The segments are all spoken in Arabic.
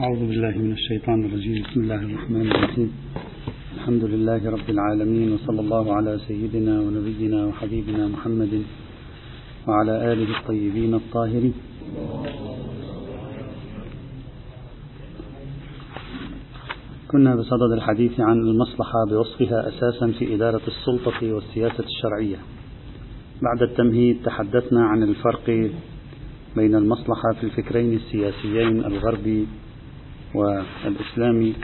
أعوذ بالله من الشيطان الرجيم. بسم الله الرحمن الرحيم. الحمد لله رب العالمين وصلى الله على سيدنا ونبينا وحبيبنا محمد وعلى آله الطيبين الطاهرين. كنا بصدد الحديث عن المصلحة بوصفها أساسا في إدارة السلطة والسياسة الشرعية. بعد التمهيد تحدثنا عن الفرق بين المصلحة في الفكرين السياسيين الغربي والإسلامي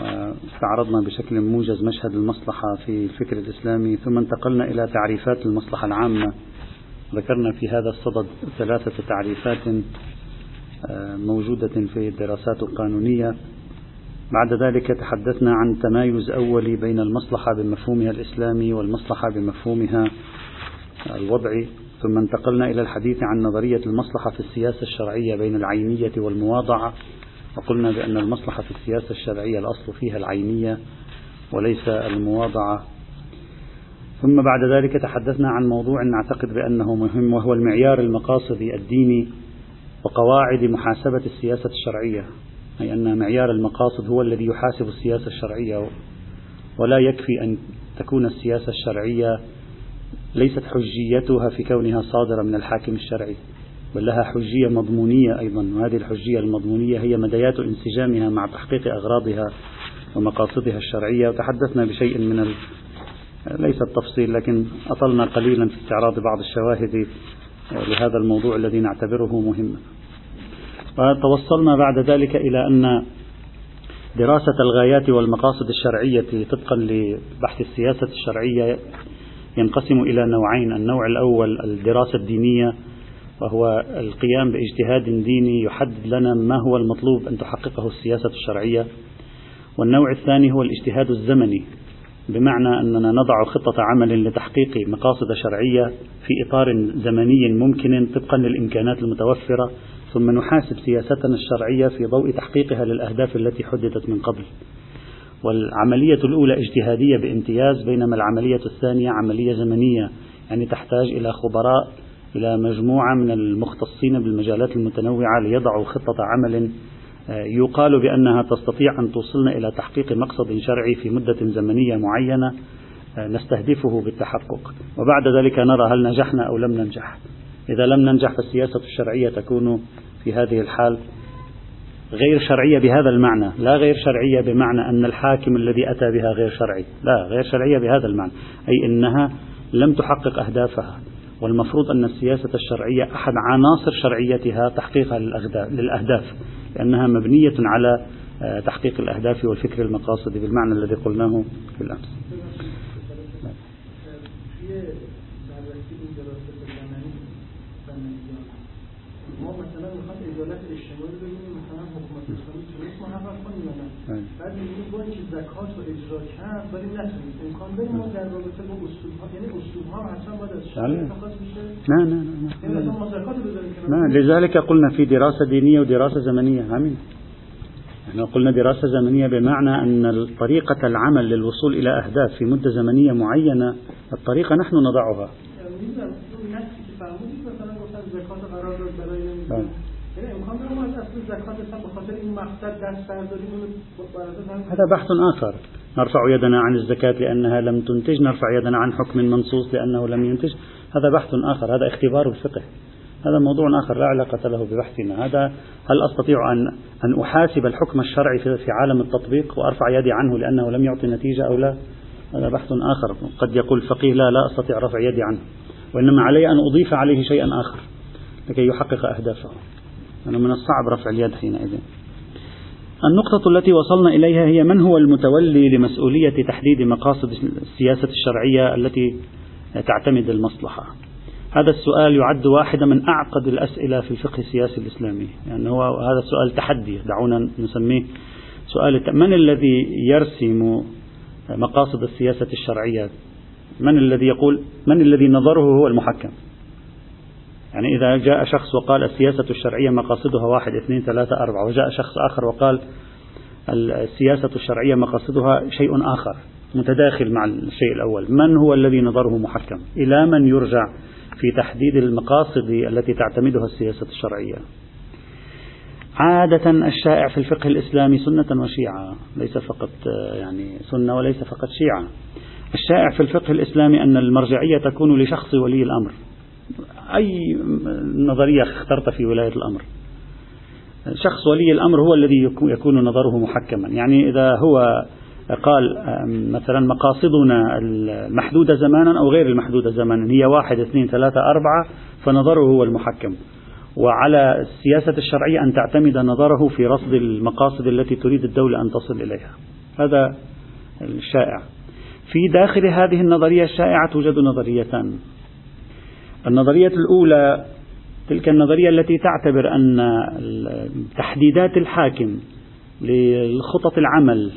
واستعرضنا بشكل موجز مشهد المصلحة في الفكر الإسلامي ثم انتقلنا إلى تعريفات المصلحة العامة. ذكرنا في هذا الصدد ثلاثة تعريفات آه، موجودة في الدراسات القانونية. بعد ذلك تحدثنا عن تمايز أولي بين المصلحة بمفهومها الإسلامي والمصلحة بمفهومها الوضعي. ثم انتقلنا إلى الحديث عن نظرية المصلحة في السياسة الشرعية بين العينية والمواضعة وقلنا بأن المصلحة في السياسة الشرعية الأصل فيها العينية وليس المواضعة ثم بعد ذلك تحدثنا عن موضوع نعتقد بأنه مهم وهو المعيار المقاصدي الديني وقواعد محاسبة السياسة الشرعية أي أن معيار المقاصد هو الذي يحاسب السياسة الشرعية ولا يكفي أن تكون السياسة الشرعية ليست حجيتها في كونها صادرة من الحاكم الشرعي بل لها حجية مضمونية أيضا وهذه الحجية المضمونية هي مديات انسجامها مع تحقيق أغراضها ومقاصدها الشرعية. وتحدثنا بشيء من ال... ليس التفصيل لكن أطلنا قليلا في استعراض بعض الشواهد لهذا الموضوع الذي نعتبره مهما وتوصلنا بعد ذلك إلى أن دراسة الغايات والمقاصد الشرعية طبقا لبحث السياسة الشرعية ينقسم إلى نوعين النوع الأول الدراسة الدينية وهو القيام باجتهاد ديني يحدد لنا ما هو المطلوب أن تحققه السياسة الشرعية. والنوع الثاني هو الاجتهاد الزمني بمعنى أننا نضع خطة عمل لتحقيق مقاصد شرعية في إطار زمني ممكن طبقا للإمكانات المتوفرة ثم نحاسب سياستنا الشرعية في ضوء تحقيقها للأهداف التي حددت من قبل. والعملية الأولى اجتهادية بامتياز بينما العملية الثانية عملية زمنية يعني تحتاج إلى خبراء إلى مجموعة من المختصين بالمجالات المتنوعة ليضعوا خطة عمل آه، يقال بأنها تستطيع أن توصلنا إلى تحقيق مقصد شرعي في مدة زمنية معينة آه، نستهدفه بالتحقق. وبعد ذلك نرى هل نجحنا أو لم ننجح. إذا لم ننجح فالسياسة الشرعية تكون في هذه الحال غير شرعية بهذا المعنى. لا غير شرعية بمعنى أن الحاكم الذي أتى بها غير شرعي. لا غير شرعية بهذا المعنى. أي أنها لم تحقق أهدافها. والمفروض أن السياسة الشرعية أحد عناصر شرعيتها تحقيقها للأهداف لأنها مبنية على آه، تحقيق الأهداف والفكر المقاصدي بالمعنى الذي قلناه في الأمس بعد میبینیم با اینکه زکات رو اجرا کرد ولی نتونید امکان داریم ما در رابطه با اصول ها یعنی اصول ها أصلا باید از میشه نه نه نه نه. نه لذلك قلنا في دراسة دينية ودراسة زمنية همين إحنا قلنا دراسة زمنية بمعنى أن طريقة العمل للوصول إلى أهداف في مدة زمنية معينة الطريقة نحن نضعها. هذا بحث آخر. نرفع يدنا عن الزكاة لأنها لم تنتج. نرفع يدنا عن حكم منصوص لأنه لم ينتج. هذا بحث آخر. هذا اختبار الفقه. هذا موضوع آخر. لا علاقة له ببحثنا. هذا هل أستطيع أن أن أحاسب الحكم الشرعي في عالم التطبيق وأرفع يدي عنه لأنه لم يعطي نتيجة أو لا؟ هذا بحث آخر. قد يقول الفقيه لا لا أستطيع رفع يدي عنه. وإنما علي أن أضيف عليه شيئا آخر. لكي يحقق أهدافه. من الصعب رفع اليد حينئذ. النقطة التي وصلنا إليها هي من هو المتولي لمسؤولية تحديد مقاصد السياسة الشرعية التي تعتمد المصلحة؟ هذا السؤال يعد واحدة من أعقد الأسئلة في الفقه السياسي الإسلامي. يعني هو هذا سؤال تحدي دعونا نسميه سؤال من الذي يرسم مقاصد السياسة الشرعية؟ من الذي يقول من الذي نظره هو المحكم؟ يعني إذا جاء شخص وقال السياسة الشرعية مقاصدها واحد اثنين ثلاثة أربعة وجاء شخص آخر وقال السياسة الشرعية مقاصدها شيء آخر متداخل مع الشيء الأول. من هو الذي نظره محكم؟ إلى من يرجع في تحديد المقاصد التي تعتمدها السياسة الشرعية؟ عادة الشائع في الفقه الإسلامي سنة وشيعة ليس فقط يعني سنة وليس فقط شيعة. الشائع في الفقه الإسلامي أن المرجعية تكون لشخص ولي الأمر. أي نظرية اخترت في ولاية الأمر. شخص ولي الأمر هو الذي يكون نظره محكما. يعني إذا هو قال مثلا مقاصدنا المحدودة زمانا أو غير المحدودة زمانا هي واحد اثنين ثلاثة أربعة فنظره هو المحكم. وعلى السياسة الشرعية أن تعتمد نظره في رصد المقاصد التي تريد الدولة أن تصل إليها. هذا الشائع. في داخل هذه النظرية الشائعة توجد نظريتان. النظرية الأولى تلك النظرية التي تعتبر أن تحديدات الحاكم لخطط العمل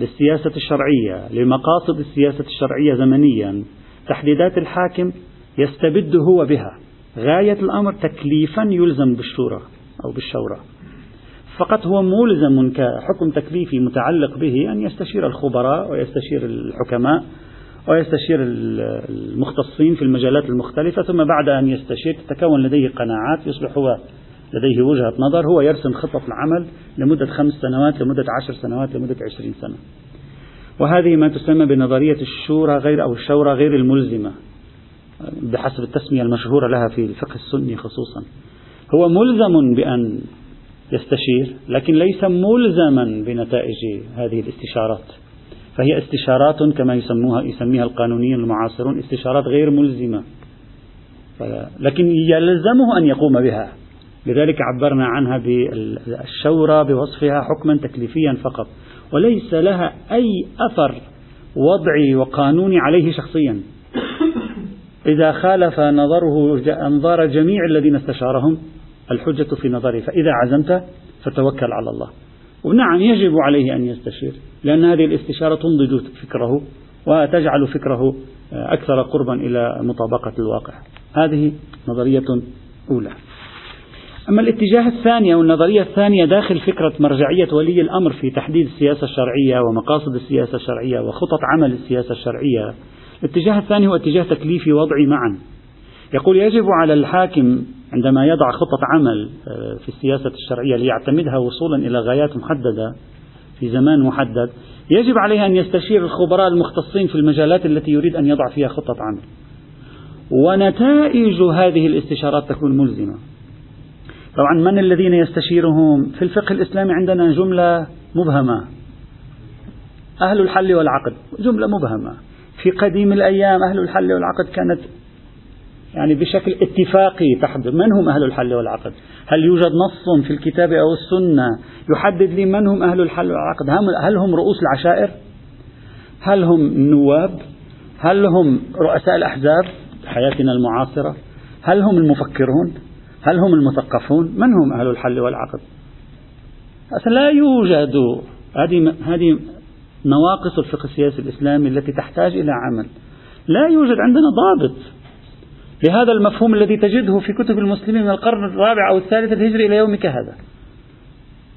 للسياسة الشرعية لمقاصد السياسة الشرعية زمنيا تحديدات الحاكم يستبد هو بها. غاية الأمر تكليفا يلزم بالشورى أو بالشورى. فقط هو ملزم كحكم تكليفي متعلق به أن يستشير الخبراء ويستشير الحكماء. ويستشير المختصين في المجالات المختلفة ثم بعد أن يستشير تتكون لديه قناعات يصبح هو لديه وجهة نظر هو يرسم خطة العمل لمدة خمس سنوات لمدة عشر سنوات لمدة عشرين سنة. وهذه ما تسمى بنظرية الشورى غير أو الشورى غير الملزمة بحسب التسمية المشهورة لها في الفقه السني خصوصا. هو ملزم بأن يستشير لكن ليس ملزما بنتائج هذه الاستشارات. فهي استشارات كما يسموها يسميها القانونيين المعاصرون استشارات غير ملزمة. لكن يلزمه أن يقوم بها. لذلك عبرنا عنها بالشورى بوصفها حكما تكليفيا فقط. وليس لها أي أثر وضعي وقانوني عليه شخصيا. إذا خالف نظره أنظار جميع الذين استشارهم الحجة في نظره. فإذا عزمت فتوكل على الله. ونعم يجب عليه أن يستشير لأن هذه الاستشارة تنضج فكره وتجعل فكره أكثر قربا إلى مطابقة الواقع. هذه نظرية أولى. أما الاتجاه الثاني أو النظرية الثانية داخل فكرة مرجعية ولي الأمر في تحديد السياسة الشرعية ومقاصد السياسة الشرعية وخطط عمل السياسة الشرعية الاتجاه الثاني هو اتجاه تكليفي وضعي معا. يقول يجب على الحاكم عندما يضع خطة عمل آه، في السياسة الشرعية ليعتمدها وصولا إلى غايات محددة في زمان محدد يجب عليه أن يستشير الخبراء المختصين في المجالات التي يريد أن يضع فيها خطة عمل. ونتائج هذه الاستشارات تكون ملزمة. طبعا من الذين يستشيرهم؟ في الفقه الإسلامي عندنا جملة مبهمة. أهل الحل والعقد جملة مبهمة. في قديم الأيام أهل الحل والعقد كانت يعني بشكل اتفاقي تحدد من هم أهل الحل والعقد؟ هل يوجد نص في الكتاب أو السنة يحدد لي من هم أهل الحل والعقد؟ هل هم رؤوس العشائر؟ هل هم النواب هل هم رؤساء الأحزاب؟ حياتنا المعاصرة. هل هم المفكرون؟ هل هم المثقفون؟ من هم أهل الحل والعقد؟ أصلا لا يوجد. هذه هذه نواقص الفقه السياسي الإسلامي التي تحتاج إلى عمل. لا يوجد عندنا ضابط. لهذا المفهوم الذي تجده في كتب المسلمين من القرن الرابع أو الثالث الهجري إلى يومك هذا.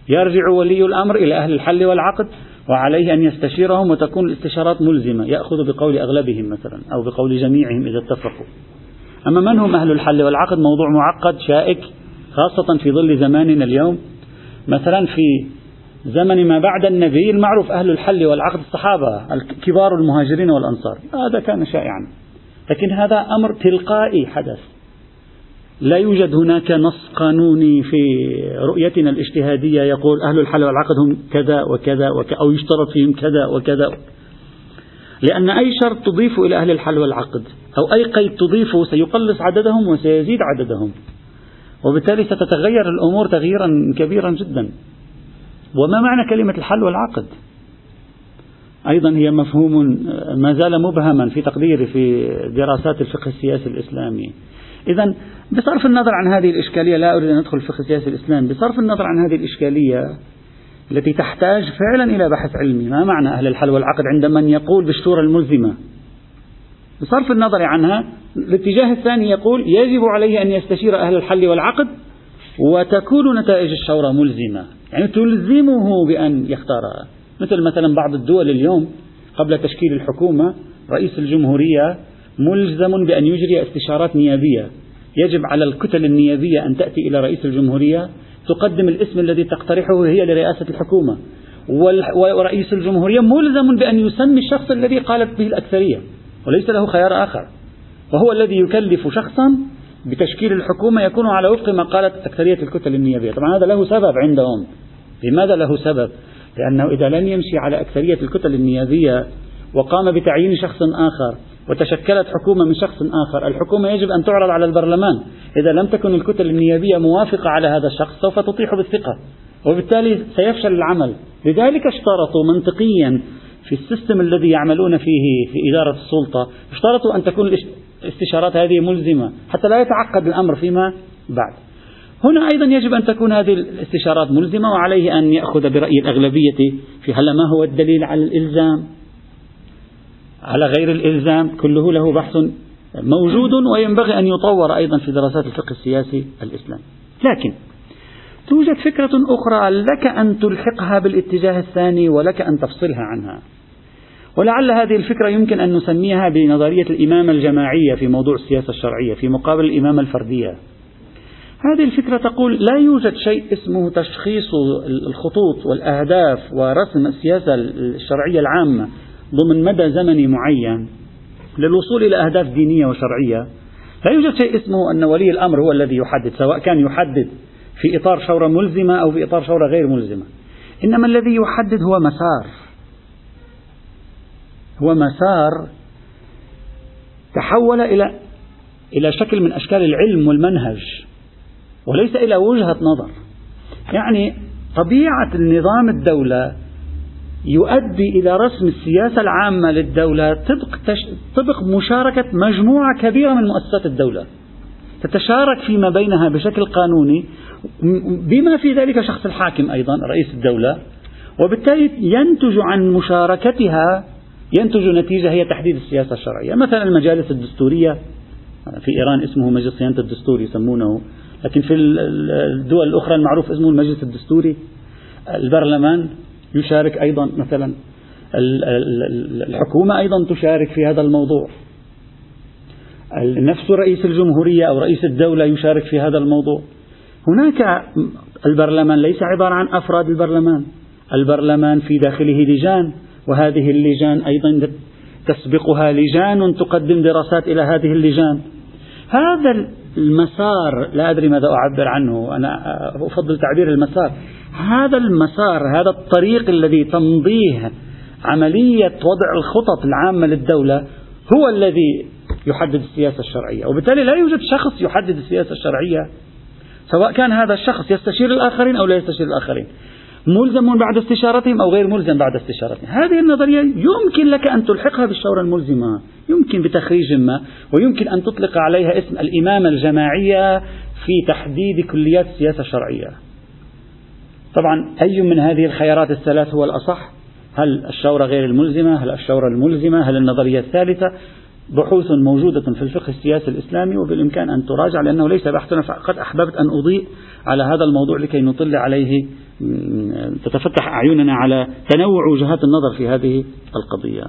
يرجع ولي الأمر إلى أهل الحل والعقد وعليه أن يستشيرهم وتكون الاستشارات ملزمة. يأخذ بقول أغلبهم مثلا أو بقول جميعهم إذا اتفقوا. أما من هم أهل الحل والعقد؟ موضوع معقد شائك خاصة في ظل زماننا اليوم. مثلا في زمن ما بعد النبي المعروف أهل الحل والعقد الصحابة كبار المهاجرين والأنصار. هذا كان شائعا. لكن هذا أمر تلقائي حدث. لا يوجد هناك نص قانوني في رؤيتنا الاجتهادية يقول أهل الحل والعقد هم كذا وكذا, وكذا أو يشترط فيهم كذا وكذا. لأن أي شرط تضيف إلى أهل الحل والعقد أو أي قيد تضيفه سيقلص عددهم وسيزيد عددهم. وبالتالي ستتغير الأمور تغييرا كبيرا جدا. وما معنى كلمة الحل والعقد؟ أيضا هي مفهوم ما زال مبهما في تقديري في دراسات الفقه السياسي الإسلامي. إذا بصرف النظر عن هذه الإشكالية لا أريد أن أدخل في الفقه السياسي الإسلامي بصرف النظر عن هذه الإشكالية التي تحتاج فعلا إلى بحث علمي ما معنى أهل الحل والعقد عند من يقول بالشورى الملزمة؟ بصرف النظر عنها الاتجاه الثاني يقول يجب عليه أن يستشير أهل الحل والعقد وتكون نتائج الشورى ملزمة. يعني تلزمه بأن يختارها مثل مثلا بعض الدول اليوم قبل تشكيل الحكومة رئيس الجمهورية ملزم بأن يجري استشارات نيابية. يجب على الكتل النيابية أن تأتي إلى رئيس الجمهورية تقدم الاسم الذي تقترحه هي لرئاسة الحكومة. ورئيس الجمهورية ملزم بأن يسمي الشخص الذي قالت به الأكثرية وليس له خيار آخر. وهو الذي يكلف شخصا بتشكيل الحكومة يكون على وفق ما قالت أكثرية الكتل النيابية. طبعا هذا له سبب عندهم. لماذا له سبب؟ لأنه إذا لم يمشي على أكثرية الكتل النيابية وقام بتعيين شخص آخر وتشكلت حكومة من شخص آخر الحكومة يجب أن تعرض على البرلمان. إذا لم تكن الكتل النيابية موافقة على هذا الشخص سوف تطيح بالثقة وبالتالي سيفشل العمل. لذلك اشترطوا منطقيا في السيستم الذي يعملون فيه في إدارة السلطة اشترطوا أن تكون الاستشارات هذه ملزمة حتى لا يتعقد الأمر فيما بعد. هنا أيضا يجب أن تكون هذه الاستشارات ملزمة وعليه أن يأخذ برأي الأغلبية في هل ما هو الدليل على الإلزام؟ على غير الإلزام كله له بحث موجود وينبغي أن يطور أيضا في دراسات الفقه السياسي الإسلامي لكن توجد فكرة أخرى لك أن تلحقها بالاتجاه الثاني ولك أن تفصلها عنها. ولعل هذه الفكرة يمكن أن نسميها بنظرية الإمامة الجماعية في موضوع السياسة الشرعية في مقابل الإمامة الفردية. هذه الفكرة تقول لا يوجد شيء اسمه تشخيص الخطوط والأهداف ورسم السياسة الشرعية العامة ضمن مدى زمني معين للوصول إلى أهداف دينية وشرعية. لا يوجد شيء اسمه أن ولي الأمر هو الذي يحدد سواء كان يحدد في إطار شورى ملزمة أو في إطار شورى غير ملزمة. إنما الذي يحدد هو مسار. هو مسار تحول إلى إلى شكل من أشكال العلم والمنهج. وليس إلى وجهة نظر. يعني طبيعة النظام الدولة يؤدي إلى رسم السياسة العامة للدولة طبق, تش... طبق مشاركة مجموعة كبيرة من مؤسسات الدولة. تتشارك فيما بينها بشكل قانوني بما في ذلك شخص الحاكم أيضا رئيس الدولة وبالتالي ينتج عن مشاركتها ينتج نتيجة هي تحديد السياسة الشرعية. مثلا المجالس الدستورية في إيران اسمه مجلس صيانة الدستور يسمونه. لكن في الدول الأخرى المعروف اسمه المجلس الدستوري البرلمان يشارك أيضا مثلا. الحكومة أيضا تشارك في هذا الموضوع. نفس رئيس الجمهورية أو رئيس الدولة يشارك في هذا الموضوع. هناك البرلمان ليس عبارة عن أفراد البرلمان. البرلمان في داخله لجان وهذه اللجان أيضا تسبقها لجان تقدم دراسات إلى هذه اللجان. هذا المسار لا أدري ماذا أعبر عنه أنا أفضل تعبير المسار. هذا المسار هذا الطريق الذي تمضيه عملية وضع الخطط العامة للدولة هو الذي يحدد السياسة الشرعية. وبالتالي لا يوجد شخص يحدد السياسة الشرعية سواء كان هذا الشخص يستشير الآخرين أو لا يستشير الآخرين. ملزم بعد استشارتهم أو غير ملزم بعد استشارتهم. هذه النظرية يمكن لك أن تلحقها بالشورى الملزمة. يمكن بتخريج ما ويمكن أن تطلق عليها اسم الإمامة الجماعية في تحديد كليات السياسة الشرعية طبعا أي من هذه الخيارات الثلاث هو الأصح؟ هل الشورى غير الملزمة؟ هل الشورى الملزمة؟ هل النظرية الثالثة؟ بحوث موجودة في الفقه السياسي الإسلامي وبالإمكان أن تراجع لأنه ليس بحثنا فقد أحببت أن أضيء على هذا الموضوع لكي نطل عليه تتفتح أعيننا على تنوع وجهات النظر في هذه القضية.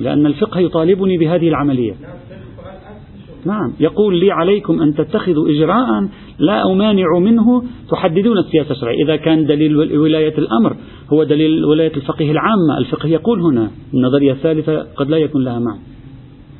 لأن الفقه يطالبني بهذه العملية. نعم. يقول لي عليكم أن تتخذوا إجراء لا أمانع منه تحددون السياسة الشرعية إذا كان دليل ولاية الأمر هو دليل ولاية الفقيه العامة. الفقه يقول هنا النظرية الثالثة قد لا يكون لها معنى.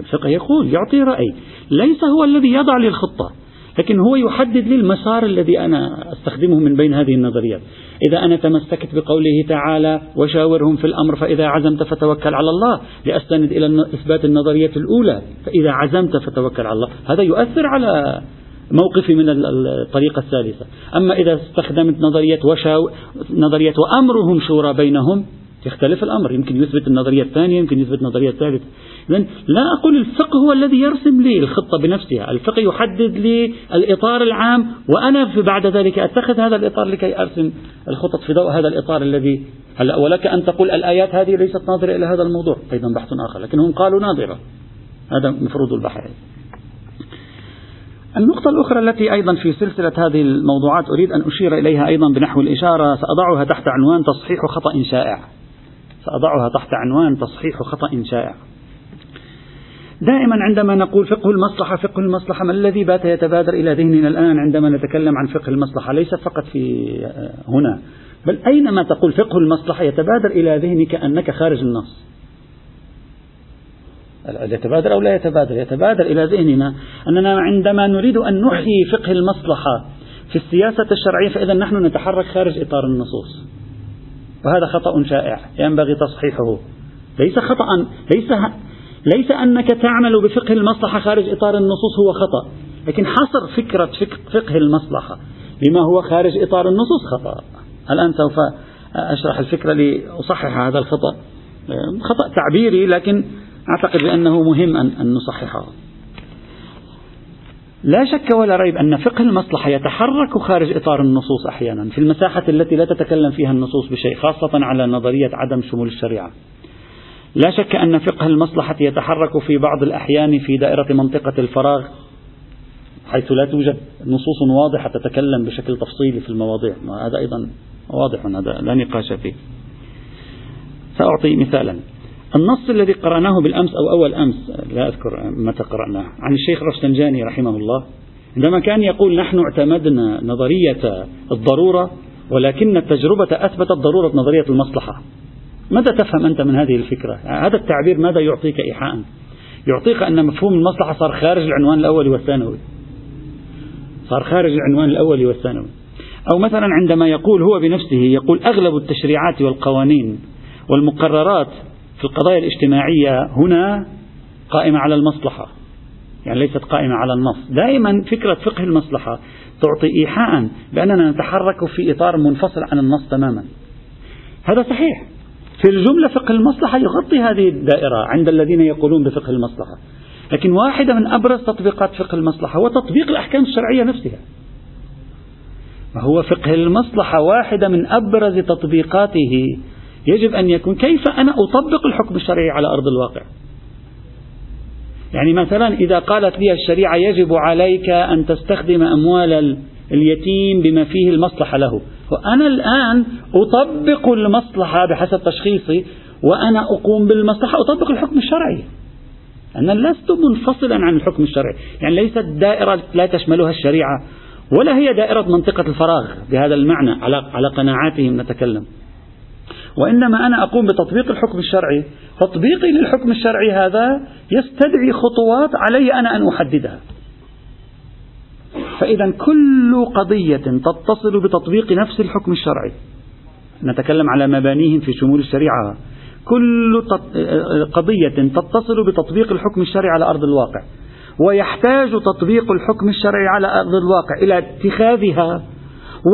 الفقه يقول يعطي رأي. ليس هو الذي يضع لي الخطة لكن هو يحدد لي المسار الذي أنا أستخدمه من بين هذه النظريات. إذا أنا تمسكت بقوله تعالى وشاورهم في الأمر فإذا عزمت فتوكل على الله لأستند إلى إثبات النظرية الأولى فإذا عزمت فتوكل على الله. هذا يؤثر على موقفي من الطريقة الثالثة. أما إذا استخدمت نظرية وشاو نظرية وأمرهم شورى بينهم يختلف الأمر. يمكن يثبت النظرية الثانية يمكن يثبت النظرية الثالثة. إذن لا أقول الفقه هو الذي يرسم لي الخطة بنفسها. الفقه يحدد لي الإطار العام وأنا في بعد ذلك أتخذ هذا الإطار لكي أرسم الخطط في ضوء هذا الإطار الذي هلا. ولك أن تقول الآيات هذه ليست ناظرة إلى هذا الموضوع. أيضا بحث آخر لكن هم قالوا ناظرة. هذا مفروض البحث. النقطة الأخرى التي أيضا في سلسلة هذه الموضوعات أريد أن أشير إليها أيضا بنحو الإشارة سأضعها تحت عنوان تصحيح خطأ شائع. سأضعها تحت عنوان تصحيح خطأ شائع. دائما عندما نقول فقه المصلحة فقه المصلحة ما الذي بات يتبادر إلى ذهننا الآن عندما نتكلم عن فقه المصلحة؟ ليس فقط في هنا بل أينما تقول فقه المصلحة يتبادر إلى ذهنك أنك خارج النص. يتبادر أو لا يتبادر؟ يتبادر إلى ذهننا أننا عندما نريد أن نحيي فقه المصلحة في السياسة الشرعية فإذا نحن نتحرك خارج إطار النصوص. وهذا خطأ شائع ينبغي تصحيحه. ليس خطأ ليس ليس أنك تعمل بفقه المصلحة خارج إطار النصوص هو خطأ لكن حصر فكرة فقه المصلحة بما هو خارج إطار النصوص خطأ. الآن سوف أشرح الفكرة لأصحح هذا الخطأ؟ خطأ تعبيري لكن أعتقد بأنه مهم أن, نصححه. لا شك ولا ريب أن فقه المصلحة يتحرك خارج إطار النصوص أحيانا في المساحة التي لا تتكلم فيها النصوص بشيء خاصة على نظرية عدم شمول الشريعة. لا شك أن فقه المصلحة يتحرك في بعض الأحيان في دائرة منطقة الفراغ حيث لا توجد نصوص واضحة تتكلم بشكل تفصيلي في المواضيع. هذا أيضا واضح هذا لا نقاش فيه. سأعطي مثالا. النص الذي قرأناه بالأمس أو أول أمس لا أذكر متى قرأناه عن الشيخ رفسنجاني رحمه الله عندما كان يقول نحن اعتمدنا نظرية الضرورة ولكن التجربة أثبتت ضرورة نظرية المصلحة. ماذا تفهم أنت من هذه الفكرة؟ هذا التعبير ماذا يعطيك إيحاء؟ يعطيك أن مفهوم المصلحة صار خارج العنوان الأول والثانوي. صار خارج العنوان الأول والثانوي. أو مثلا عندما يقول هو بنفسه يقول أغلب التشريعات والقوانين والمقررات في القضايا الاجتماعية هنا قائمة على المصلحة. يعني ليست قائمة على النص. دائما فكرة فقه المصلحة تعطي إيحاء بأننا نتحرك في إطار منفصل عن النص تماما. هذا صحيح. في الجملة فقه المصلحة يغطي هذه الدائرة عند الذين يقولون بفقه المصلحة. لكن واحدة من أبرز تطبيقات فقه المصلحة هو تطبيق الأحكام الشرعية نفسها. هو فقه المصلحة واحدة من أبرز تطبيقاته يجب أن يكون كيف أنا أطبق الحكم الشرعي على أرض الواقع؟ يعني مثلا إذا قالت لي الشريعة يجب عليك أن تستخدم أموال اليتيم بما فيه المصلحة له وأنا الآن أطبق المصلحة بحسب تشخيصي وأنا أقوم بالمصلحة أطبق الحكم الشرعي. أنا لست منفصلا عن الحكم الشرعي. يعني ليست دائرة لا تشملها الشريعة ولا هي دائرة منطقة الفراغ بهذا المعنى على على قناعاتهم نتكلم. وإنما أنا أقوم بتطبيق الحكم الشرعي. تطبيقي للحكم الشرعي هذا يستدعي خطوات علي أنا أن أحددها. فإذا كل قضية تتصل بتطبيق نفس الحكم الشرعي. نتكلم على مبانيهم في شمول الشريعة. كل قضية تتصل بتطبيق الحكم الشرعي على أرض الواقع. ويحتاج تطبيق الحكم الشرعي على أرض الواقع إلى اتخاذها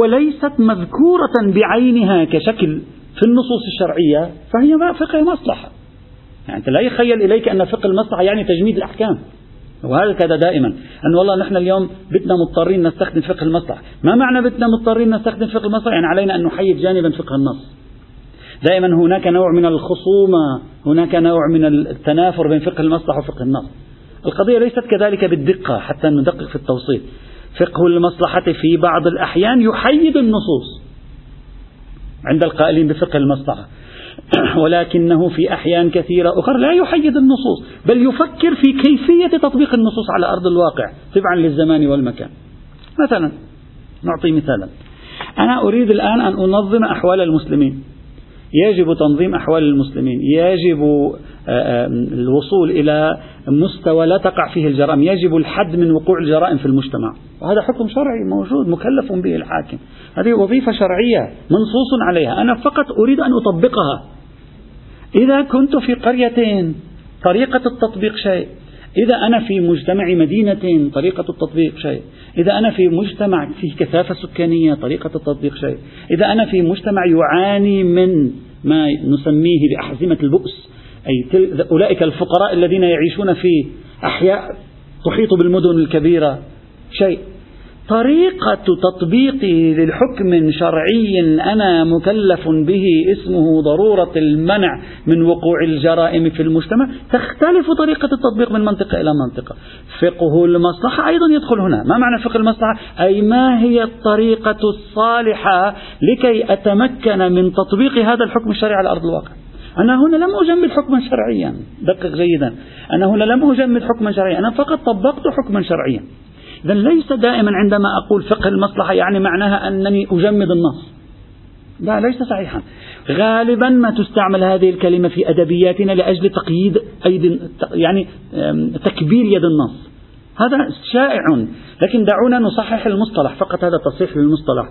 وليست مذكورة بعينها كشكل. في النصوص الشرعية فهي فقه مصلحة يعني أنت لا يخيل إليك أن فقه المصلحة يعني تجميد الأحكام. وهكذا دائما. أن والله نحن اليوم بدنا مضطرين نستخدم فقه المصلحة. ما معنى بدنا مضطرين نستخدم فقه المصلحة؟ يعني علينا أن نحيد جانبا فقه النص. دائما هناك نوع من الخصومة هناك نوع من التنافر بين فقه المصلحة وفقه النص. القضية ليست كذلك بالدقة حتى ندقق في التوصيف فقه المصلحة في بعض الأحيان يحيد النصوص. عند القائلين بفقه المصلحة. ولكنه في أحيان كثيرة أخرى لا يحيد النصوص بل يفكر في كيفية تطبيق النصوص على أرض الواقع تبعا للزمان والمكان. مثلا نعطي مثالا. أنا أريد الآن أن أنظم أحوال المسلمين. يجب تنظيم أحوال المسلمين. يجب آه، آه، الوصول إلى مستوى لا تقع فيه الجرائم. يجب الحد من وقوع الجرائم في المجتمع. وهذا حكم شرعي موجود مكلف به الحاكم. هذه وظيفة شرعية منصوص عليها. أنا فقط أريد أن أطبقها. إذا كنت في قرية طريقة التطبيق شيء. إذا أنا في مجتمع مدينة طريقة التطبيق شيء. إذا أنا في مجتمع فيه كثافة سكانية طريقة التطبيق شيء. إذا أنا في مجتمع يعاني من ما نسميه بأحزمة البؤس أي أولئك الفقراء الذين يعيشون في أحياء تحيط بالمدن الكبيرة. شيء. طريقة تطبيقي للحكم شرعي أنا مكلف به اسمه ضرورة المنع من وقوع الجرائم في المجتمع. تختلف طريقة التطبيق من منطقة إلى منطقة. فقه المصلحة أيضا يدخل هنا. ما معنى فقه المصلحة؟ أي ما هي الطريقة الصالحة لكي أتمكن من تطبيق هذا الحكم الشرعي على أرض الواقع؟ أنا هنا لم أجمد حكما شرعيا. دقق جيدا. أنا هنا لم أجمد حكما شرعيا. أنا فقط طبقت حكما شرعيا. إذا ليس دائما عندما أقول فقه المصلحة يعني معناها أنني أجمد النص. لا ليس صحيحا. غالبا ما تستعمل هذه الكلمة في أدبياتنا لأجل تقييد أيدي يعني تكبير يد النص. هذا شائع. لكن دعونا نصحح المصطلح. فقط هذا تصحيح للمصطلح.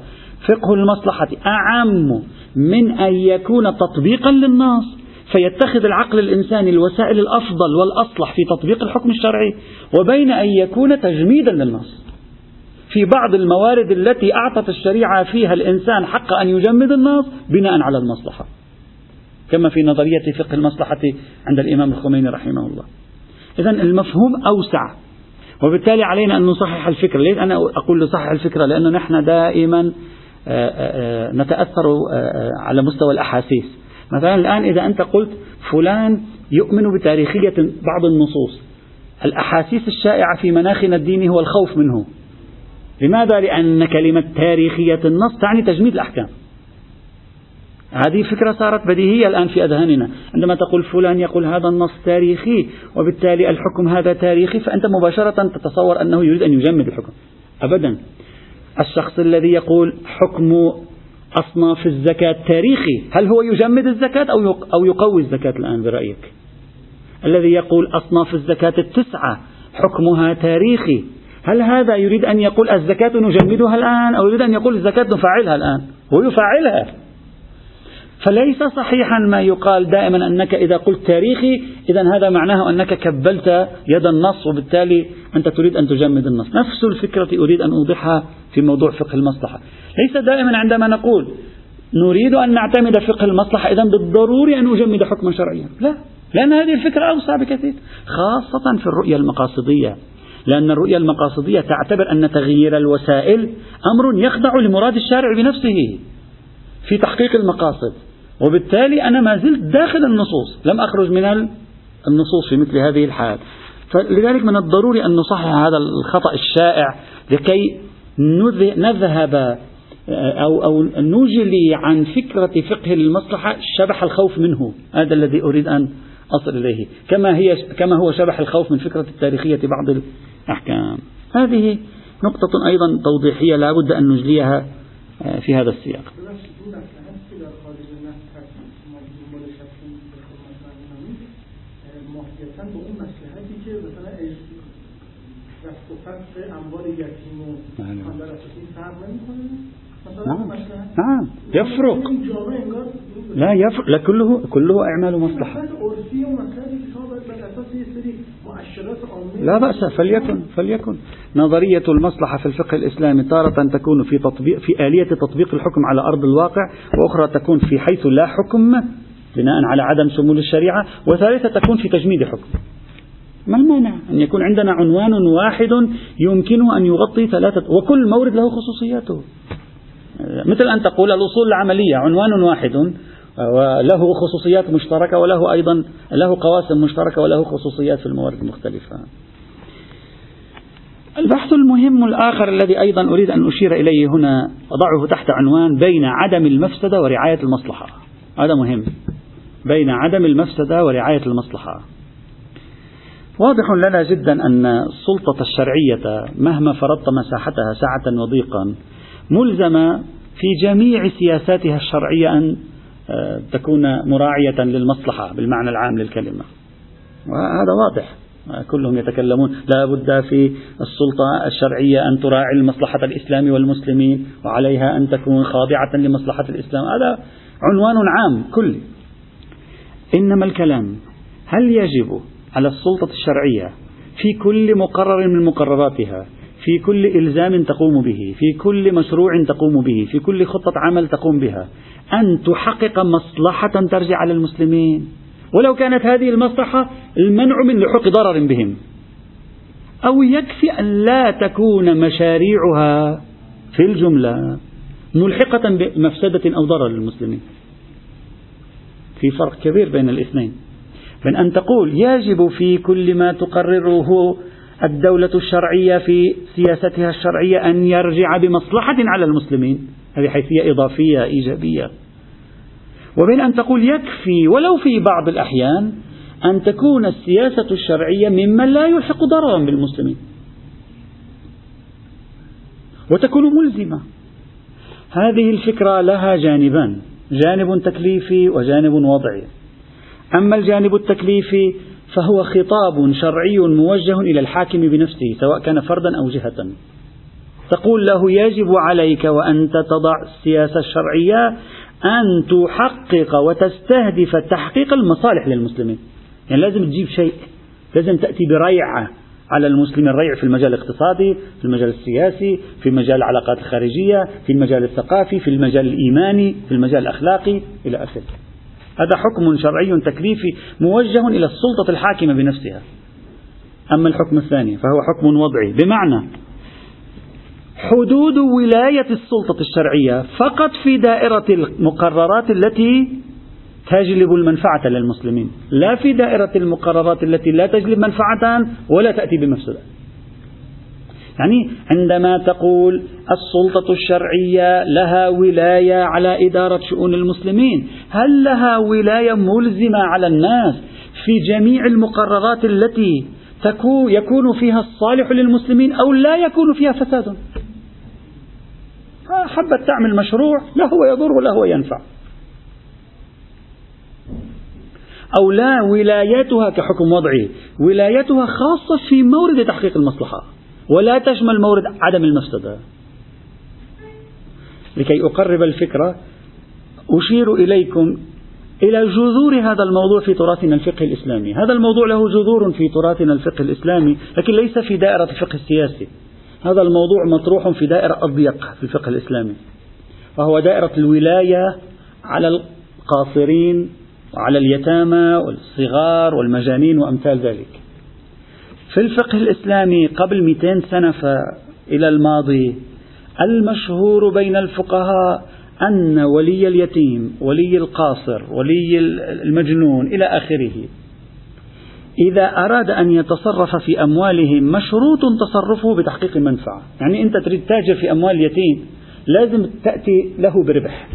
فقه المصلحة أعم من أن يكون تطبيقا للنص. فيتخذ العقل الإنساني الوسائل الأفضل والأصلح في تطبيق الحكم الشرعي وبين أن يكون تجميدا للنص. في بعض الموارد التي أعطت الشريعة فيها الإنسان حق أن يجمد النص بناء على المصلحة. كما في نظرية فقه المصلحة عند الإمام الخميني رحمه الله. إذا المفهوم أوسع وبالتالي علينا أن نصحح الفكرة ليش أنا أقول نصحح الفكرة لأنه نحن دائما آه، آه، آه، نتأثر على مستوى الأحاسيس. مثلا الآن إذا أنت قلت فلان يؤمن بتاريخية بعض النصوص الأحاسيس الشائعة في مناخنا الديني هو الخوف منه. لماذا؟ لأن كلمة تاريخية النص تعني تجميد الأحكام. هذه فكرة صارت بديهية الآن في أذهاننا. عندما تقول فلان يقول هذا النص تاريخي وبالتالي الحكم هذا تاريخي فأنت مباشرة تتصور أنه يريد أن يجمد الحكم. أبدا. الشخص الذي يقول حكم أصناف الزكاة تاريخي. هل هو يجمد الزكاة أو يقوي الزكاة الآن برأيك؟ الذي يقول أصناف الزكاة التسعة حكمها تاريخي. هل هذا يريد أن يقول الزكاة نجمدها الآن أو يريد أن يقول الزكاة نفعلها الآن؟ هو يفعلها. فليس صحيحا ما يقال دائما أنك إذا قلت تاريخي إذا هذا معناه أنك كبلت يد النص وبالتالي أنت تريد أن تجمد النص. نفس الفكرة أريد أن أوضحها في موضوع فقه المصلحة. ليس دائما عندما نقول نريد أن نعتمد فقه المصلحة إذا بالضروري أن أجمد حكما شرعيا. لا. لأن هذه الفكرة أوسع بكثير. خاصة في الرؤية المقاصدية. لأن الرؤية المقاصدية تعتبر أن تغيير الوسائل أمر يخضع لمراد الشارع بنفسه في تحقيق المقاصد. وبالتالي أنا ما زلت داخل النصوص. لم أخرج من النصوص في مثل هذه الحال. فلذلك من الضروري أن نصحح هذا الخطأ الشائع لكي نذهب أو أو نجلي عن فكرة فقه المصلحة شبح الخوف منه. هذا الذي أريد أن أصل إليه. كما هي كما هو شبح الخوف من فكرة التاريخية بعض الأحكام. هذه نقطة أيضا توضيحية لا بد أن نجليها في هذا السياق. نعم. نعم. يفرق. لا يفرق. لا كله كله أعمال مصلحة. لا بأس فليكن فليكن. نظرية المصلحة في الفقه الإسلامي تارة تكون في تطبيق في آلية تطبيق الحكم على أرض الواقع وأخرى تكون في حيث لا حكم بناء على عدم شمول الشريعة وثالثة تكون في تجميد حكم. ما المانع؟ أن يكون عندنا عنوان واحد يمكنه أن يغطي ثلاثة وكل مورد له خصوصياته. مثل أن تقول الأصول العملية عنوان واحد وله خصوصيات مشتركة وله أيضا له قواسم مشتركة وله خصوصيات في الموارد المختلفة. البحث المهم الآخر الذي أيضا أريد أن أشير إليه هنا أضعه تحت عنوان بين عدم المفسدة ورعاية المصلحة. هذا مهم. بين عدم المفسدة ورعاية المصلحة. واضح لنا جدا أن السلطة الشرعية مهما فرضت مساحتها سعة وضيقا ملزمة في جميع سياساتها الشرعية أن آه، تكون مراعية للمصلحة بالمعنى العام للكلمة. وهذا واضح. كلهم يتكلمون لا بد في السلطة الشرعية أن تراعي المصلحة الإسلام والمسلمين وعليها أن تكون خاضعة لمصلحة الإسلام. هذا عنوان عام كلي إنما الكلام هل يجب على السلطة الشرعية في كل مقرر من مقرراتها في كل إلزام تقوم به في كل مشروع تقوم به في كل خطة عمل تقوم بها. أن تحقق مصلحة ترجع على المسلمين ولو كانت هذه المصلحة المنع من لحوق ضرر بهم. أو يكفي أن لا تكون مشاريعها في الجملة ملحقة بمفسدة أو ضرر للمسلمين. في فرق كبير بين الاثنين. بين أن تقول يجب في كل ما تقرره الدولة الشرعية في سياستها الشرعية أن يرجع بمصلحة على المسلمين. هذه حيثية إضافية إيجابية. وبين أن تقول يكفي ولو في بعض الأحيان أن تكون السياسة الشرعية ممن لا يلحق ضررا بالمسلمين. وتكون ملزمة. هذه الفكرة لها جانبان جانب تكليفي وجانب وضعي. أما الجانب التكليفي فهو خطاب شرعي موجه إلى الحاكم بنفسه سواء كان فردا أو جهة. تقول له يجب عليك وأنت تضع السياسة الشرعية أن تحقق وتستهدف تحقيق المصالح للمسلمين. يعني لازم تجيب شيء. لازم تأتي بريعة على المسلم الريع في المجال الاقتصادي في المجال السياسي في مجال العلاقات الخارجية في المجال الثقافي في المجال الإيماني في المجال الأخلاقي إلى آخره. هذا حكم شرعي تكليفي موجه إلى السلطة الحاكمة بنفسها. أما الحكم الثاني فهو حكم وضعي. بمعنى حدود ولاية السلطة الشرعية فقط في دائرة المقررات التي تجلب المنفعة للمسلمين. لا في دائرة المقررات التي لا تجلب منفعة ولا تأتي بمفسدة. يعني عندما تقول السلطة الشرعية لها ولاية على إدارة شؤون المسلمين هل لها ولاية ملزمة على الناس في جميع المقررات التي يكون فيها الصالح للمسلمين أو لا يكون فيها فساد؟ حبت تعمل مشروع لا هو يضر ولا هو ينفع. أو لا ولايتها كحكم وضعي ولايتها خاصة في مورد تحقيق المصلحة. ولا تشمل مورد عدم المفسدة لكي أقرب الفكرة أشير إليكم إلى جذور هذا الموضوع في تراثنا الفقهي الإسلامي. هذا الموضوع له جذور في تراثنا الفقهي الإسلامي لكن ليس في دائرة الفقه السياسي. هذا الموضوع مطروح في دائرة أضيق في الفقه الإسلامي وهو دائرة الولاية على القاصرين وعلى اليتامى والصغار والمجانين وأمثال ذلك. في الفقه الإسلامي قبل 200 سنة إلى الماضي المشهور بين الفقهاء أن ولي اليتيم ولي القاصر ولي المجنون إلى آخره. إذا أراد أن يتصرف في أموالهم مشروط تصرفه بتحقيق المنفعة يعني أنت تريد تاجر في أموال اليتيم لازم تأتي له بربح.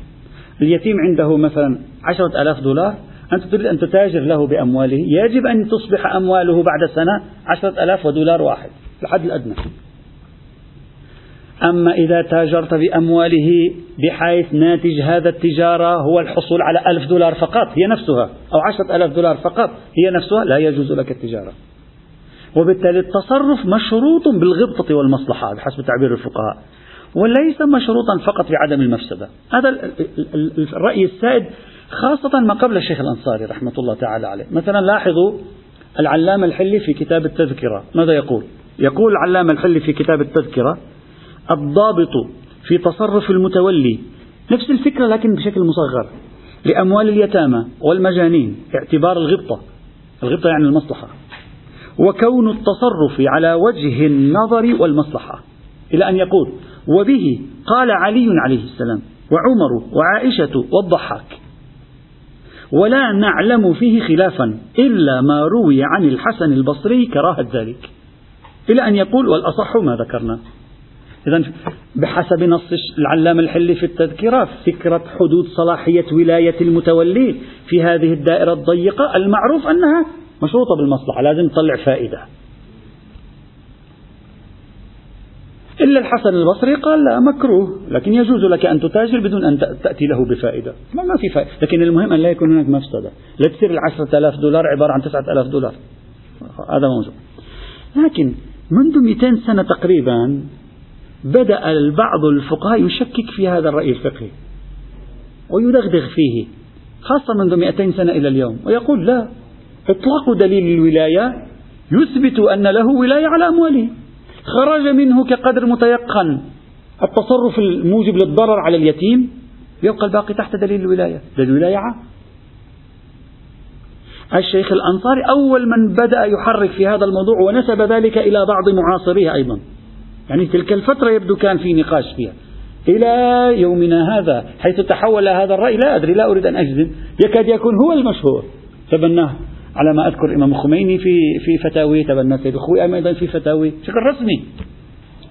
اليتيم عنده مثلا عشرة ألاف دولار أنت تريد أن تتاجر له بأمواله. يجب أن تصبح أمواله بعد سنة عشرة ألاف ودولار واحد الحد الأدنى. أما إذا تاجرت بأمواله بحيث ناتج هذا التجارة هو الحصول على ألف دولار فقط هي نفسها أو عشرة ألاف دولار فقط هي نفسها لا يجوز لك التجارة. وبالتالي التصرف مشروط بالغبطة والمصلحة بحسب تعبير الفقهاء. وليس مشروطا فقط بعدم المفسدة. هذا الرأي السائد خاصة ما قبل الشيخ الأنصاري رحمة الله تعالى عليه. مثلا لاحظوا العلامة الحلي في كتاب التذكرة. ماذا يقول؟ يقول العلامة الحلي في كتاب التذكرة الضابط في تصرف المتولي. نفس الفكرة لكن بشكل مصغر. لأموال اليتامى والمجانين اعتبار الغبطة. الغبطة يعني المصلحة. وكون التصرف على وجه النظر والمصلحة. إلى أن يقول وبه قال علي عليه السلام وعمر وعائشة والضحاك. ولا نعلم فيه خلافا إلا ما روي عن الحسن البصري كراهة ذلك. إلى أن يقول والأصح ما ذكرنا. إذا بحسب نص العلامة الحلي في التذكرة فكرة حدود صلاحية ولاية المتولي في هذه الدائرة الضيقة المعروف أنها مشروطة بالمصلحة لازم تطلع فائدة. إلا الحسن البصري قال لا مكروه. لكن يجوز لك أن تتاجر بدون أن تأتي له بفائدة. ما, ما في فائدة. لكن المهم أن لا يكون هناك مفسدة. لا تصير العشرة آلاف دولار عبارة عن تسعة آلاف دولار. هذا موجود لكن منذ 200 سنة تقريبا بدأ البعض الفقهاء يشكك في هذا الرأي الفقهي. ويدغدغ فيه خاصة منذ 200 سنة إلى اليوم. ويقول لا إطلاق دليل الولاية يثبت أن له ولاية على أمواله. خرج منه كقدر متيقن. التصرف الموجب للضرر على اليتيم يبقى الباقي تحت دليل الولاية. دليل الولاية عام. الشيخ الأنصاري أول من بدأ يحرك في هذا الموضوع ونسب ذلك إلى بعض معاصريه أيضا. يعني تلك الفترة يبدو كان في نقاش فيها. إلى يومنا هذا حيث تحول هذا الرأي لا أدري لا أريد أن أجزم. يكاد يكون هو المشهور. تبناه. على ما أذكر الإمام الخميني في في فتاويه تبنى سيد الخوي أيضا في فتاويه بشكل رسمي.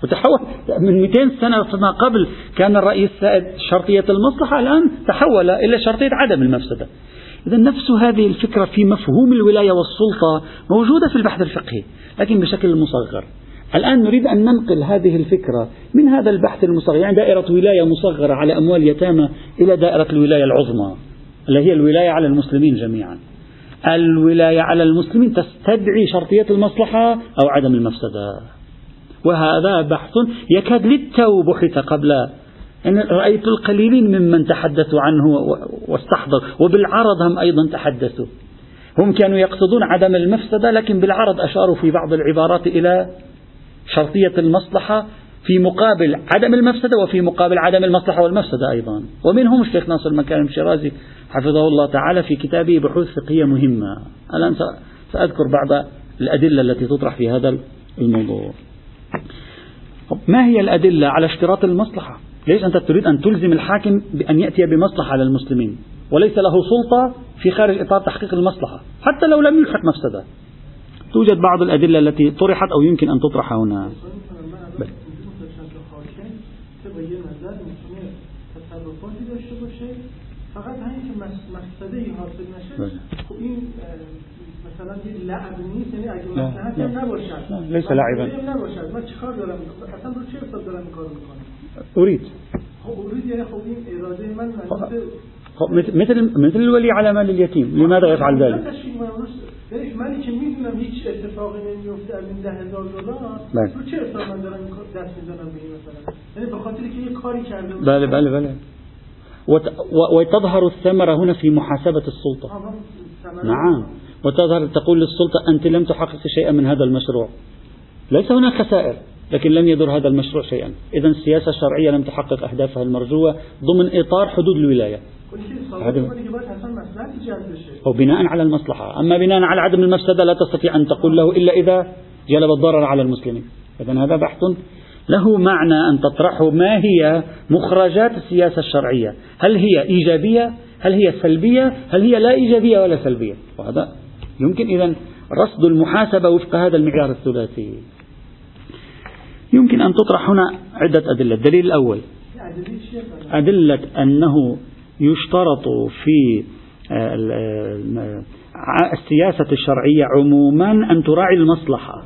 وتحول من 200 سنة فما قبل كان الرأي السائد شرطية المصلحة الآن تحول إلى شرطية عدم المفسدة. إذا نفس هذه الفكرة في مفهوم الولاية والسلطة موجودة في البحث الفقهي لكن بشكل مصغر. الآن نريد أن ننقل هذه الفكرة من هذا البحث المصغر يعني دائرة ولاية مصغرة على أموال يتامى إلى دائرة الولاية العظمى اللي هي الولاية على المسلمين جميعا. الولاية على المسلمين تستدعي شرطية المصلحة أو عدم المفسدة. وهذا بحث يكاد للتو بحث قبل. أن رأيت القليلين ممن تحدثوا عنه واستحضر وبالعرض هم أيضا تحدثوا. هم كانوا يقصدون عدم المفسدة لكن بالعرض أشاروا في بعض العبارات إلى شرطية المصلحة في مقابل عدم المفسدة وفي مقابل عدم المصلحة والمفسدة أيضا. ومنهم الشيخ ناصر المكارم الشيرازي حفظه الله تعالى في كتابه بحوث فقهية مهمة. الآن سأذكر بعض الأدلة التي تطرح في هذا الموضوع. ما هي الأدلة على اشتراط المصلحة؟ ليش أنت تريد أن تلزم الحاكم بأن يأتي بمصلحة على المسلمين؟ وليس له سلطة في خارج إطار تحقيق المصلحة حتى لو لم يلحق مفسدة. توجد بعض الأدلة التي طرحت أو يمكن أن تطرح هنا بل. فقط همین که مقصده حاصل نشه خب این مثلا یه لعب نیست یعنی اگه مصلحت نباشد. ليس لعبا. نباشد. من چیکار دارم أصلا رو چه حساب دارم کار میکنم؟ اريد خب اريد یعنی خب این اراده من مثل مثل الولي على مال اليتيم لماذا يفعل ذلك؟ یعنی منی که میدونم هیچ اتفاقی نمیفته از این ده هزار دلار رو چه حساب من دارم دست میزنم به این مثلا؟ یعنی به خاطر که یه کاری کرده بله بله بله. وتظهر الثمرة هنا في محاسبة السلطة. نعم. وتظهر تقول للسلطة أنت لم تحقق شيئا من هذا المشروع. ليس هناك خسائر لكن لم يدر هذا المشروع شيئا. إذا السياسة الشرعية لم تحقق أهدافها المرجوة ضمن إطار حدود الولاية. أو بناء على المصلحة. أما بناء على عدم المفسدة لا تستطيع أن تقول له إلا إذا جلب الضرر على المسلمين. إذا هذا بحث له معنى أن تطرحه. ما هي مخرجات السياسة الشرعية؟ هل هي إيجابية؟ هل هي سلبية؟ هل هي لا إيجابية ولا سلبية؟ وهذا يمكن إذا رصد المحاسبة وفق هذا المعيار الثلاثي. يمكن أن تطرح هنا عدة أدلة. الدليل الأول. أدلة أنه يشترط في آه، آه، السياسة الشرعية عموما أن تراعي المصلحة.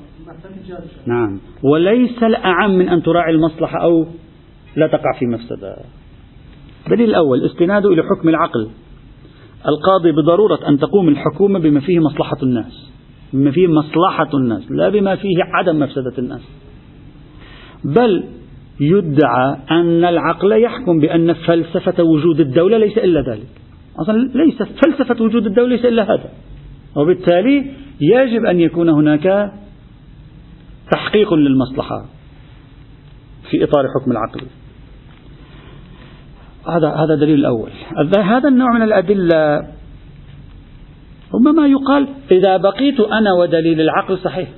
نعم. وليس الأعم من أن تراعي المصلحة أو لا تقع في مفسدة. الدليل الأول استناد إلى حكم العقل. القاضي بضرورة أن تقوم الحكومة بما فيه مصلحة الناس. بما فيه مصلحة الناس لا بما فيه عدم مفسدة الناس. بل يدعى أن العقل يحكم بأن فلسفة وجود الدولة ليس إلا ذلك. أصلا ليس فلسفة وجود الدولة ليس إلا هذا. وبالتالي يجب أن يكون هناك تحقيق للمصلحة في إطار حكم العقل. هذا هذا دليل الأول. هذا النوع من الأدلة ربما يقال إذا بقيت أنا ودليل العقل صحيح.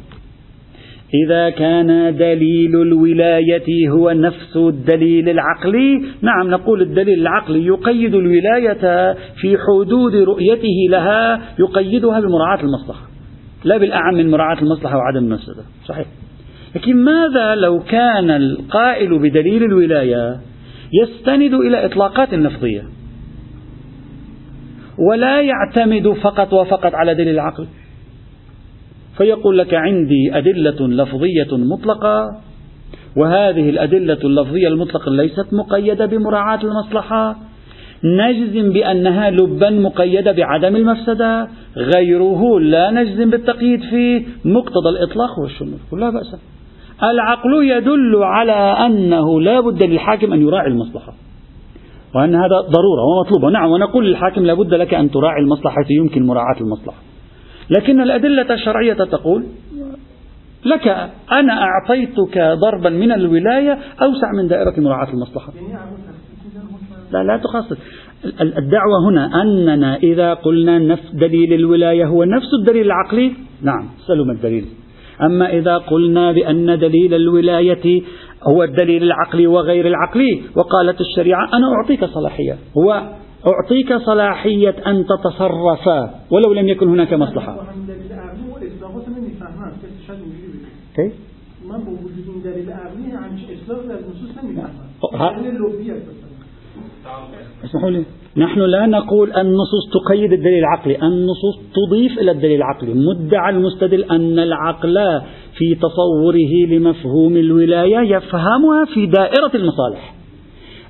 إذا كان دليل الولاية هو نفس الدليل العقلي نعم نقول الدليل العقلي يقيد الولاية في حدود رؤيته لها يقيدها بمراعاة المصلحة لا بالأعم من مراعاة المصلحة وعدم المفسدة. صحيح. لكن ماذا لو كان القائل بدليل الولاية يستند إلى إطلاقات لفظية ولا يعتمد فقط وفقط على دليل العقل. فيقول لك عندي أدلة لفظية مطلقة وهذه الأدلة اللفظية المطلقة ليست مقيدة بمراعاة المصلحة. نجزم بأنها لبا مقيدة بعدم المفسدة. غيره لا نجزم بالتقييد فيه. مقتضى الإطلاق والشمول لا بأس. العقل يدل على أنه لا بد للحاكم أن يراعي المصلحة. وأن هذا ضرورة ومطلوبة نعم ونقول للحاكم لا بد لك أن تراعي المصلحة حيث يمكن مراعاة المصلحة. لكن الأدلة الشرعية تقول لك أنا أعطيتك ضربا من الولاية أوسع من دائرة مراعاة المصلحة. لا لا تخصص. الدعوة هنا أننا إذا قلنا نفس دليل الولاية هو نفس الدليل العقلي. نعم سلم الدليل. أما إذا قلنا بأن دليل الولاية هو الدليل العقلي وغير العقلي وقالت الشريعة أنا أعطيك صلاحية. هو أعطيك صلاحية أن تتصرف ولو لم يكن هناك مصلحة. كيف؟ من با وجود این دلیل عقلی همچه اصلاح در نصوص نمیدونم اسمحوا لي. نحن لا نقول النصوص تقيد الدليل العقلي. النصوص تضيف إلى الدليل العقلي. مدعى المستدل أن العقل في تصوره لمفهوم الولاية يفهمها في دائرة المصالح.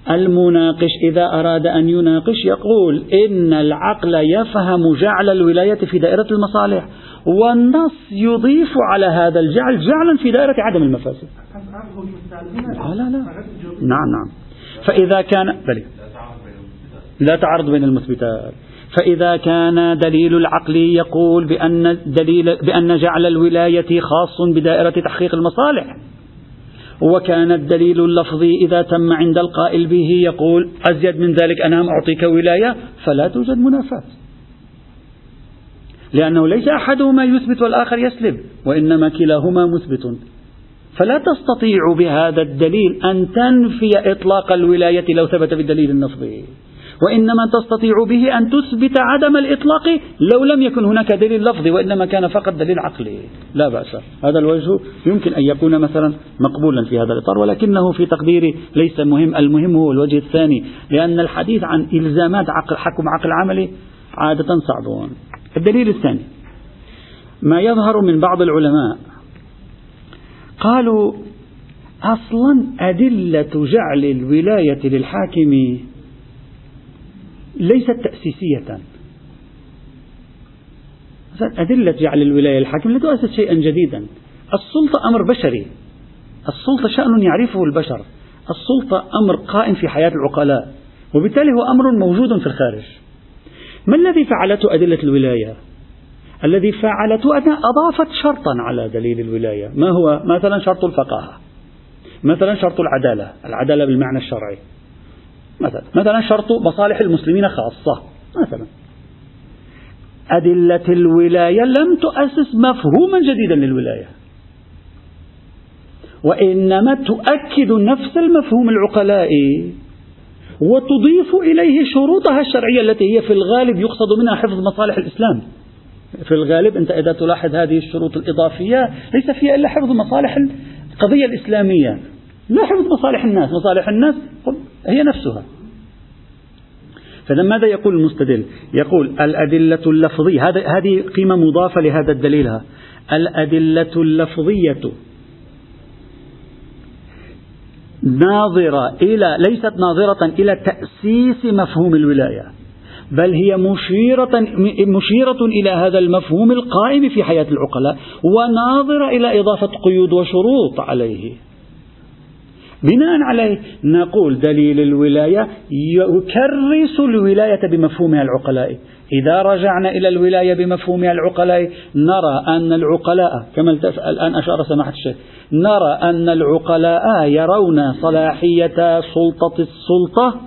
المناقش إذا أراد أن يناقش يقول إن العقل يفهم جعل الولاية في دائرة المصالح والنص يضيف على هذا الجعل جعلا في دائرة عدم المفاسد. لا لا لا. نعم نعم فإذا كان بلي لا تعارض بين المثبتات. فإذا كان دليل العقل يقول بأن دليل بأن جعل الولاية خاص بدائرة تحقيق المصالح وكان الدليل اللفظي إذا تم عند القائل به يقول أزيد من ذلك أنا أعطيك ولاية فلا توجد منافاة. لأنه ليس أحدهما يثبت والآخر يسلب وإنما كلاهما مثبت. فلا تستطيع بهذا الدليل أن تنفي إطلاق الولاية لو ثبت بالدليل النصبي وإنما تستطيع به أن تثبت عدم الإطلاق لو لم يكن هناك دليل لفظي وإنما كان فقط دليل عقلي. لا بأس. هذا الوجه يمكن أن يكون مثلا مقبولا في هذا الإطار ولكنه في تقديري ليس مهم. المهم هو الوجه الثاني لأن الحديث عن إلزامات عقل حكم عقل عملي عادة صعب الدليل الثاني ما يظهر من بعض العلماء قالوا أصلا أدلة جعل الولاية للحاكم ليست تأسيسية. أدلة جعل الولاية للحاكم لا تؤسس شيئا جديدا. السلطة أمر بشري. السلطة شأن يعرفه البشر. السلطة أمر قائم في حياة العقلاء. وبالتالي هو أمر موجود في الخارج. ما الذي فعلته أدلة الولاية؟ الذي فعلته أنها أضافت شرطا على دليل الولاية. ما هو؟ مثلا شرط الفقاهة. مثلا شرط العدالة. العدالة بالمعنى الشرعي. مثلا. مثلا شرط مصالح المسلمين خاصة. مثلا. أدلة الولاية لم تؤسس مفهوما جديدا للولاية. وإنما تؤكد نفس المفهوم العقلائي وتضيف إليه شروطها الشرعية التي هي في الغالب يقصد منها حفظ مصالح الإسلام. في الغالب أنت إذا تلاحظ هذه الشروط الإضافية ليس فيها إلا حفظ مصالح القضية الإسلامية. لا حفظ مصالح الناس مصالح الناس هي نفسها. فإذا ماذا يقول المستدل؟ يقول الأدلة اللفظية هذه قيمة مضافة لهذا الدليل الأدلة اللفظية. ناظرة إلى ليست ناظرة إلى تأسيس مفهوم الولاية بل هي مشيرة مشيرة إلى هذا المفهوم القائم في حياة العقلاء وناظرة إلى إضافة قيود وشروط عليه. بناء عليه نقول دليل الولاية يكرس الولاية بمفهومها العقلائي. إذا رجعنا إلى الولاية بمفهومها العقلائي نرى أن العقلاء كما الآن أشار سماحة الشيخ نرى أن العقلاء يرون صلاحية سلطة السلطة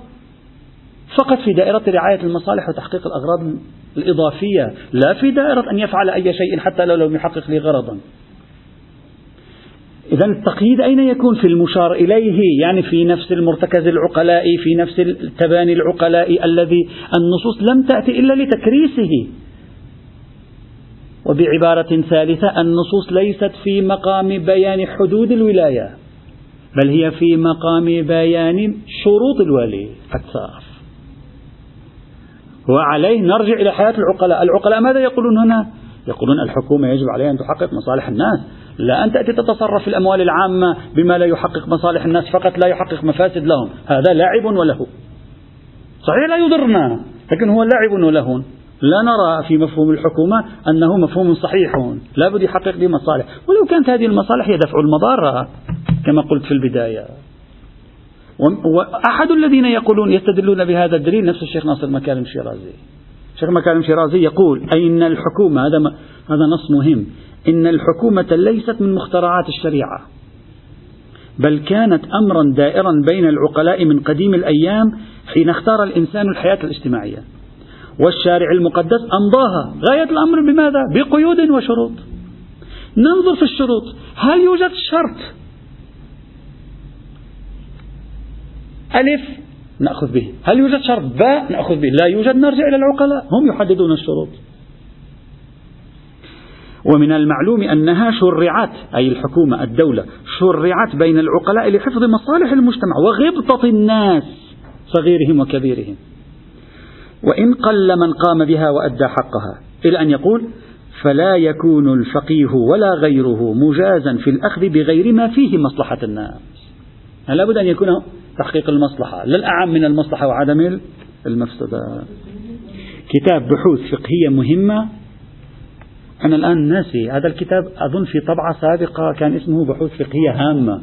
فقط في دائرة رعاية المصالح وتحقيق الأغراض الإضافية لا في دائرة أن يفعل أي شيء حتى لو لم يحقق لي غرضا. إذا التقييد أين يكون في المشار إليه؟ يعني في نفس المرتكز العقلائي في نفس التباني العقلائي الذي النصوص لم تأتي إلا لتكريسه. وبعبارة ثالثة النصوص ليست في مقام بيان حدود الولاية بل هي في مقام بيان شروط الولي أكثر وعليه نرجع إلى حياة العقلاء. العقلاء ماذا يقولون هنا؟ يقولون الحكومة يجب عليها أن تحقق مصالح الناس. لا أن تأتي تتصرف في الأموال العامة بما لا يحقق مصالح الناس فقط لا يحقق مفاسد لهم. هذا لاعب وله. صحيح لا يضرنا لكن هو لاعب وله. لا نرى في مفهوم الحكومة أنه مفهوم صحيح. لا بد يحقق به مصالح. ولو كانت هذه المصالح هي دفع المضارة كما قلت في البداية. وأحد الذين يقولون يستدلون بهذا الدليل نفس الشيخ ناصر مكارم شيرازي. الشيخ مكارم شيرازي يقول أي أن الحكومة؟ هذا هذا نص مهم. إن الحكومة ليست من مخترعات الشريعة بل كانت أمرا دائرا بين العقلاء من قديم الأيام حين اختار الإنسان الحياة الاجتماعية. والشارع المقدس أمضاها. غاية الأمر بماذا؟ بقيود وشروط. ننظر في الشروط. هل يوجد شرط؟ ألف نأخذ به. هل يوجد شرط؟ باء نأخذ به. لا يوجد نرجع إلى العقلاء. هم يحددون الشروط. ومن المعلوم أنها شرعت أي الحكومة الدولة شرعت بين العقلاء لحفظ مصالح المجتمع وغبطة الناس صغيرهم وكبيرهم. وإن قل من قام بها وأدى حقها إلى أن يقول فلا يكون الفقيه ولا غيره مجازا في الأخذ بغير ما فيه مصلحة الناس. لا بد أن يكون تحقيق المصلحة لا الأعم من المصلحة وعدم المفسدة. كتاب بحوث فقهية مهمة أنا الآن ناسي. هذا الكتاب أظن في طبعة سابقة كان اسمه بحوث فقهية هامة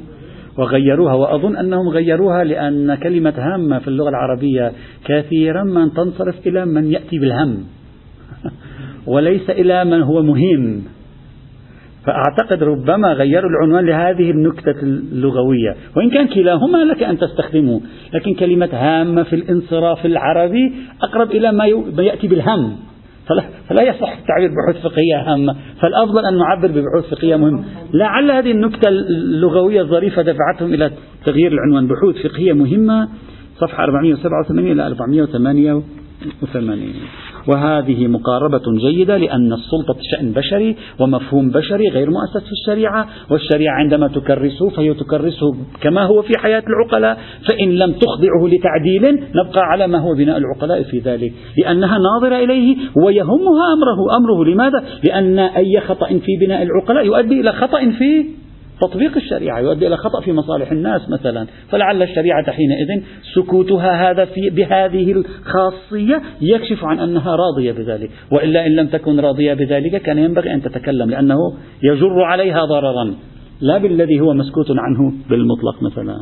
وغيروها وأظن أنهم غيروها لأن كلمة هامة في اللغة العربية كثيرا ما تنصرف إلى من يأتي بالهم وليس إلى من هو مهم. فأعتقد ربما غيروا العنوان لهذه النكتة اللغوية. وإن كان كلاهما لك أن تستخدمه لكن كلمة هامة في الانصراف العربي أقرب إلى ما يأتي بالهم. فلا, فلا يصح التعبير بحوث فقهية هامة. فالأفضل أن نعبر ببحوث فقهية مهمة. لعل هذه النكتة اللغوية الظريفة دفعتهم إلى تغيير العنوان. بحوث فقهية مهمة صفحة 487 إلى 488 وهذه مقاربة جيدة لأن السلطة شأن بشري ومفهوم بشري غير مؤسس في الشريعة والشريعة عندما تكرسه فهي تكرسه كما هو في حياة العقلاء فإن لم تخضعه لتعديل نبقى على ما هو بناء العقلاء في ذلك لأنها ناظرة إليه ويهمها أمره أمره لماذا؟ لأن أي خطأ في بناء العقلاء يؤدي إلى خطأ في تطبيق الشريعة يؤدي إلى خطأ في مصالح الناس مثلا. فلعل الشريعة حينئذ سكوتها هذا في بهذه الخاصية يكشف عن أنها راضية بذلك. وإلا إن لم تكن راضية بذلك كان ينبغي أن تتكلم لأنه يجر عليها ضررا. لا بالذي هو مسكوت عنه بالمطلق مثلا.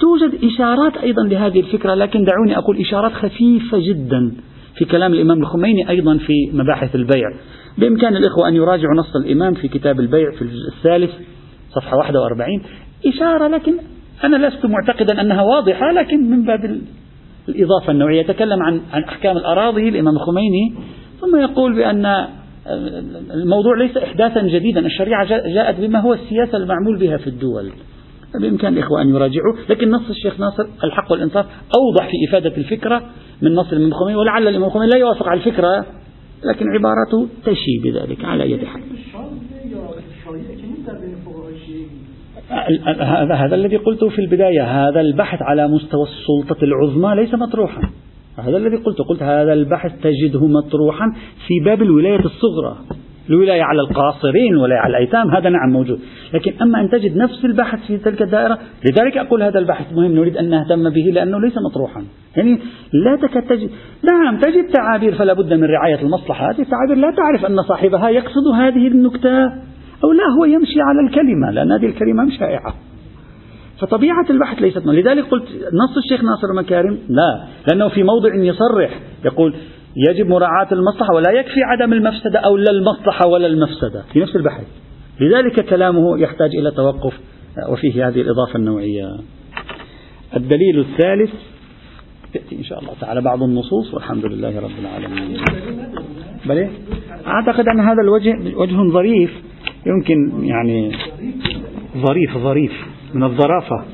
توجد إشارات أيضا لهذه الفكرة لكن دعوني أقول إشارات خفيفة جدا في كلام الإمام الخميني أيضا في مباحث البيع. بإمكان الإخوة أن يراجعوا نص الإمام في كتاب البيع في الجزء الثالث. صفحة 41 إشارة لكن أنا لست معتقدا أنها واضحة لكن من باب الإضافة النوعية. يتكلم عن عن أحكام الأراضي الإمام الخميني ثم يقول بأن الموضوع ليس إحداثا جديدا. الشريعة جاءت بما هو السياسة المعمول بها في الدول. بإمكان الإخوة أن يراجعوا لكن نص الشيخ ناصر الحق والإنصاف أوضح في إفادة الفكرة من نص الإمام الخميني ولعل الإمام الخميني لا يوافق على الفكرة لكن عبارته تشي بذلك على أي حال هذا الذي قلته في البداية هذا البحث على مستوى السلطة العظمى ليس مطروحا. هذا الذي قلته قلت هذا البحث تجده مطروحا في باب الولاية الصغرى الولاية على القاصرين ولاية على الأيتام هذا نعم موجود. لكن أما أن تجد نفس البحث في تلك الدائرة لذلك أقول هذا البحث مهم نريد أن نهتم به لأنه ليس مطروحا. يعني لا تكاد تجد نعم تجد تعابير فلا بد من رعاية المصلحة. هذه التعابير لا تعرف أن صاحبها يقصد هذه النكتة. أو لا هو يمشي على الكلمة لأن هذه الكلمة شائعة. فطبيعة البحث ليست لذلك قلت نص الشيخ ناصر مكارم لا لأنه في موضع يصرح يقول يجب مراعاة المصلحة ولا يكفي عدم المفسدة أو لا المصلحة ولا المفسدة. في نفس البحث. لذلك كلامه يحتاج إلى توقف وفيه هذه الإضافة النوعية. الدليل الثالث تأتي إن شاء الله تعالى بعض النصوص والحمد لله رب العالمين. بلي أعتقد أن هذا الوجه وجه ظريف. يمكن يعني ظريف ظريف من الظرافة.